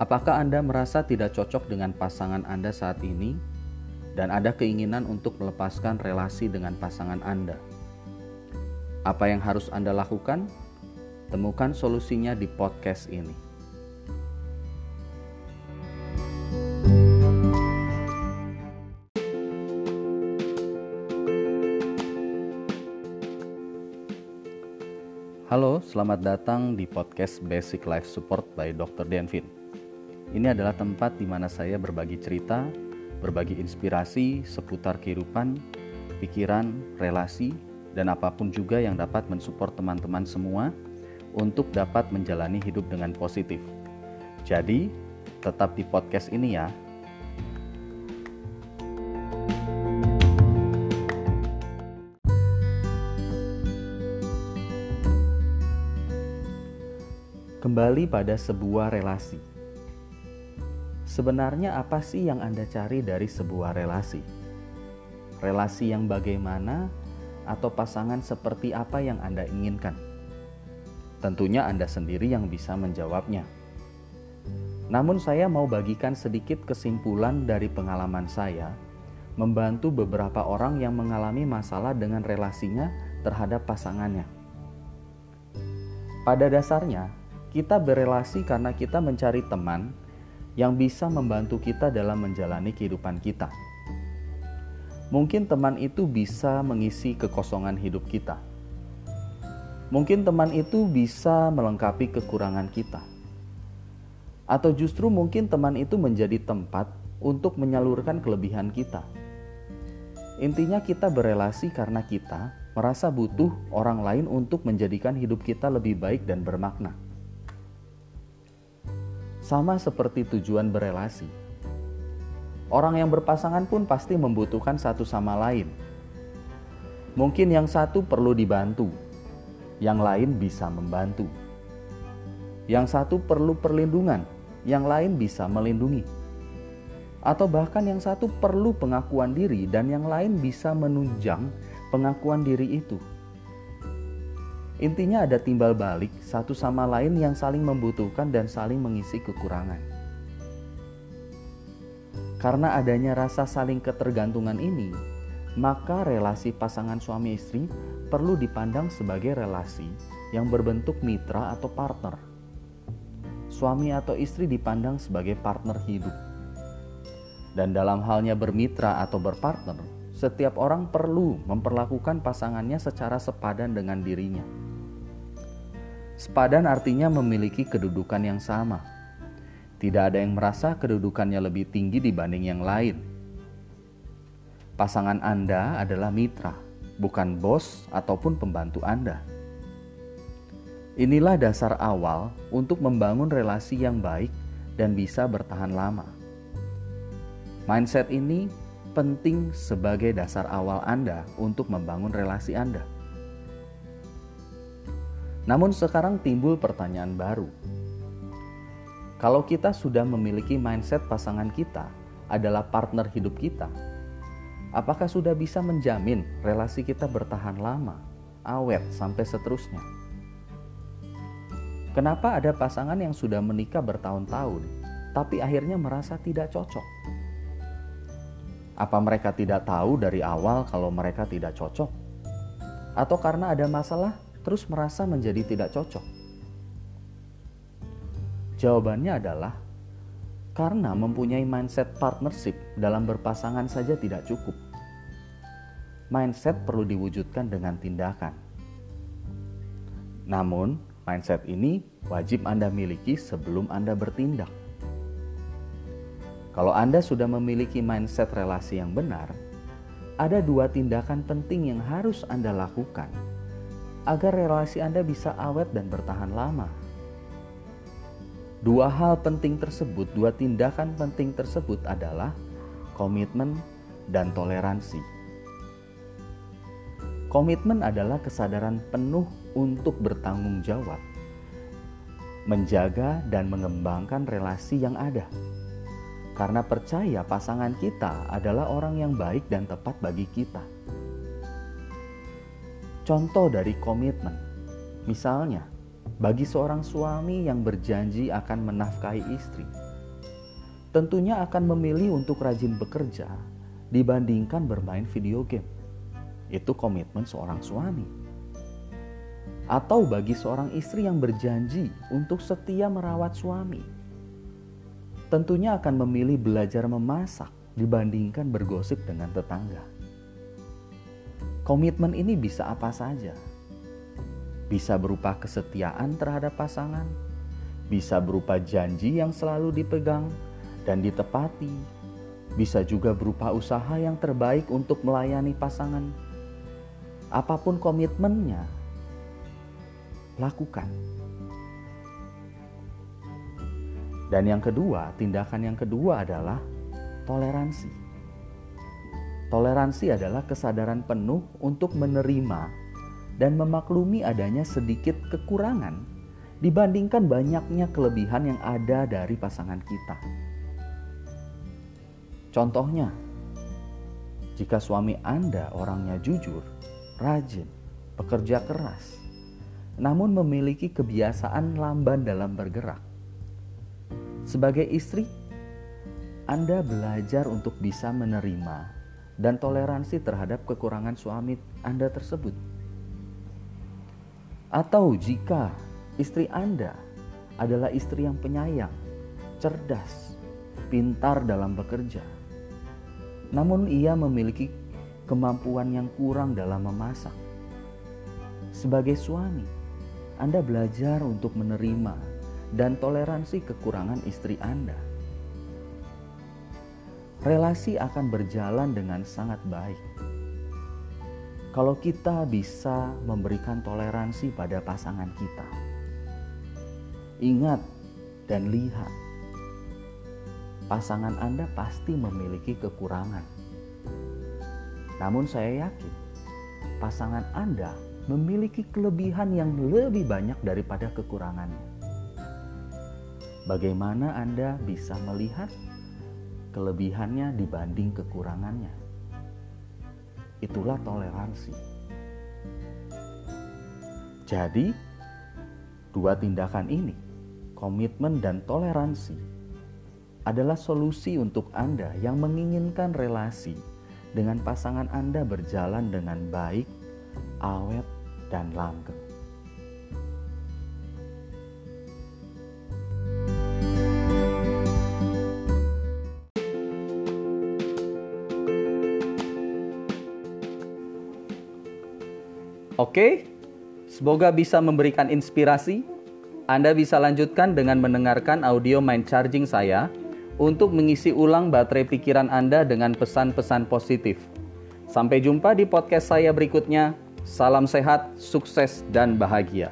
Apakah Anda merasa tidak cocok dengan pasangan Anda saat ini, dan ada keinginan untuk melepaskan relasi dengan pasangan Anda? Apa yang harus Anda lakukan? Temukan solusinya di podcast ini. Halo, selamat datang di podcast Basic Life Support by Dr. Denvin. Ini adalah tempat di mana saya berbagi cerita, berbagi inspirasi seputar kehidupan, pikiran, relasi, dan apa pun juga yang dapat mensupport teman-teman semua untuk dapat menjalani hidup dengan positif. Jadi, tetap di podcast ini ya. Kembali pada sebuah relasi. Sebenarnya apa sih yang Anda cari dari sebuah relasi? Relasi yang bagaimana atau pasangan seperti apa yang Anda inginkan? Tentunya Anda sendiri yang bisa menjawabnya. Namun saya mau bagikan sedikit kesimpulan dari pengalaman saya membantu beberapa orang yang mengalami masalah dengan relasinya terhadap pasangannya. Pada dasarnya, kita berelasi karena kita mencari teman yang bisa membantu kita dalam menjalani kehidupan kita. Mungkin teman itu bisa mengisi kekosongan hidup kita. Mungkin teman itu bisa melengkapi kekurangan kita. Atau justru mungkin teman itu menjadi tempat untuk menyalurkan kelebihan kita. Intinya kita berelasi karena kita merasa butuh orang lain untuk menjadikan hidup kita lebih baik dan bermakna. Sama seperti tujuan berelasi. Orang yang berpasangan pun pasti membutuhkan satu sama lain. Mungkin yang satu perlu dibantu, yang lain bisa membantu. Yang satu perlu perlindungan, yang lain bisa melindungi. Atau bahkan yang satu perlu pengakuan diri dan yang lain bisa menunjang pengakuan diri itu. Intinya ada timbal balik satu sama lain yang saling membutuhkan dan saling mengisi kekurangan. Karena adanya rasa saling ketergantungan ini, maka relasi pasangan suami istri perlu dipandang sebagai relasi yang berbentuk mitra atau partner. Suami atau istri dipandang sebagai partner hidup. Dan dalam halnya bermitra atau berpartner, setiap orang perlu memperlakukan pasangannya secara sepadan dengan dirinya Sepadan artinya memiliki kedudukan yang sama. Tidak ada yang merasa kedudukannya lebih tinggi dibanding yang lain. Pasangan Anda adalah mitra, bukan bos ataupun pembantu Anda. Inilah dasar awal untuk membangun relasi yang baik dan bisa bertahan lama. Mindset ini penting sebagai dasar awal Anda untuk membangun relasi Anda. Namun sekarang timbul pertanyaan baru. Kalau kita sudah memiliki mindset pasangan kita adalah partner hidup kita, apakah sudah bisa menjamin relasi kita bertahan lama, awet, sampai seterusnya? Kenapa ada pasangan yang sudah menikah bertahun-tahun, tapi akhirnya merasa tidak cocok? Apa mereka tidak tahu dari awal kalau mereka tidak cocok? Atau karena ada masalah terus merasa menjadi tidak cocok? Jawabannya adalah karena mempunyai mindset partnership dalam berpasangan saja tidak cukup. Mindset perlu diwujudkan dengan tindakan. Namun, mindset ini wajib Anda miliki sebelum Anda bertindak. Kalau Anda sudah memiliki mindset relasi yang benar, ada dua tindakan penting yang harus Anda lakukan agar relasi Anda bisa awet dan bertahan lama. Dua hal penting tersebut, dua tindakan penting tersebut adalah komitmen dan toleransi. Komitmen adalah kesadaran penuh untuk bertanggung jawab, menjaga dan mengembangkan relasi yang ada. Karena percaya pasangan kita adalah orang yang baik dan tepat bagi kita. Contoh dari komitmen, misalnya bagi seorang suami yang berjanji akan menafkahi istri, tentunya akan memilih untuk rajin bekerja dibandingkan bermain video game. Itu komitmen seorang suami. Atau bagi seorang istri yang berjanji untuk setia merawat suami, tentunya akan memilih belajar memasak dibandingkan bergosip dengan tetangga. Komitmen ini bisa apa saja. Bisa berupa kesetiaan terhadap pasangan, bisa berupa janji yang selalu dipegang dan ditepati, bisa juga berupa usaha yang terbaik untuk melayani pasangan. Apa pun komitmennya, lakukan. Dan yang kedua, tindakan yang kedua adalah toleransi. Toleransi adalah kesadaran penuh untuk menerima dan memaklumi adanya sedikit kekurangan dibandingkan banyaknya kelebihan yang ada dari pasangan kita. Contohnya, jika suami Anda orangnya jujur, rajin, pekerja keras, namun memiliki kebiasaan lamban dalam bergerak. Sebagai istri, Anda belajar untuk bisa menerima dan toleransi terhadap kekurangan suami Anda tersebut. Atau jika istri Anda adalah istri yang penyayang, cerdas, pintar dalam bekerja, namun ia memiliki kemampuan yang kurang dalam memasak. Sebagai suami, Anda belajar untuk menerima dan toleransi kekurangan istri Anda relasi akan berjalan dengan sangat baik. Kalau kita bisa memberikan toleransi pada pasangan kita, ingat dan lihat, pasangan Anda pasti memiliki kekurangan. Namun, saya yakin pasangan Anda memiliki kelebihan yang lebih banyak daripada kekurangannya. Bagaimana Anda bisa melihat kelebihannya dibanding kekurangannya. Itulah toleransi. Jadi, dua tindakan ini, komitmen dan toleransi, adalah solusi untuk Anda yang menginginkan relasi dengan pasangan Anda berjalan dengan baik, awet, dan langgeng. Oke, semoga bisa memberikan inspirasi. Anda bisa lanjutkan dengan mendengarkan audio mind charging saya untuk mengisi ulang baterai pikiran Anda dengan pesan-pesan positif. Sampai jumpa di podcast saya berikutnya. Salam sehat, sukses, dan bahagia.